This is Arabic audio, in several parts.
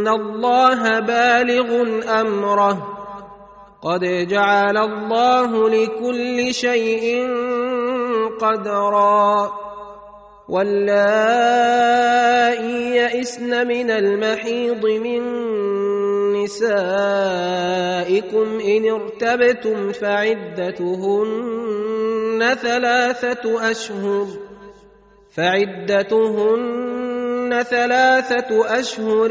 ان الله بالغ امره قد جعل الله لكل شيء قدرا. واللائي يئسن من المحيض من نسائكم ان ارتبتم فعدتهن ثلاثة اشهر. فعدتهن ثلاثة اشهر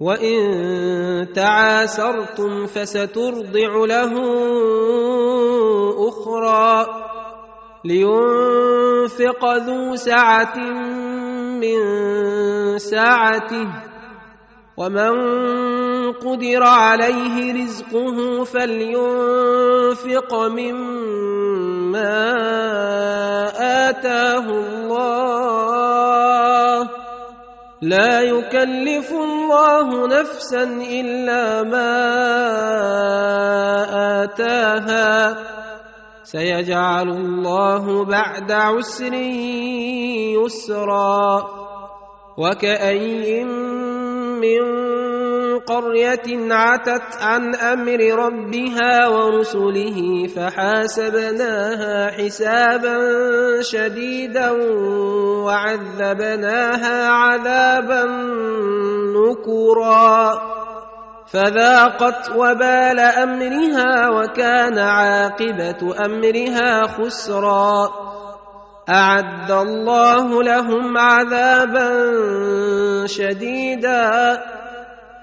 وان تعاسرتم فسترضع له أخرى لينفق ذو سعه من سعته ومن قدر عليه رزقه فلينفق مما اتاه الله لا يكلف الله نفسا إلا ما آتاها. سيجعل الله بعد عسر يسرا. وكأين من قرية عتت عن أمر ربها ورسله فحاسبناها حسابا شديدا وعذبناها عذابا نكرا. فذاقت وبال أمرها وكان عاقبة أمرها خسرا. أعد الله لهم عذابا شديدا.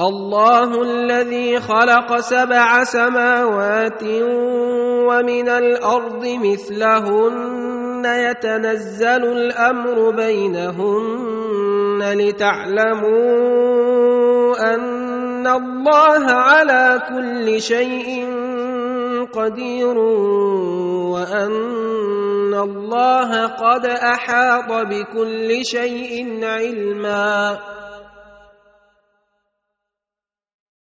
الله الذي خلق سبع سماوات ومن الأرض مثلهن يتنزل الأمر بينهن لتعلموا أن الله على كل شيء قدير وأن الله قد أحاط بكل شيء علما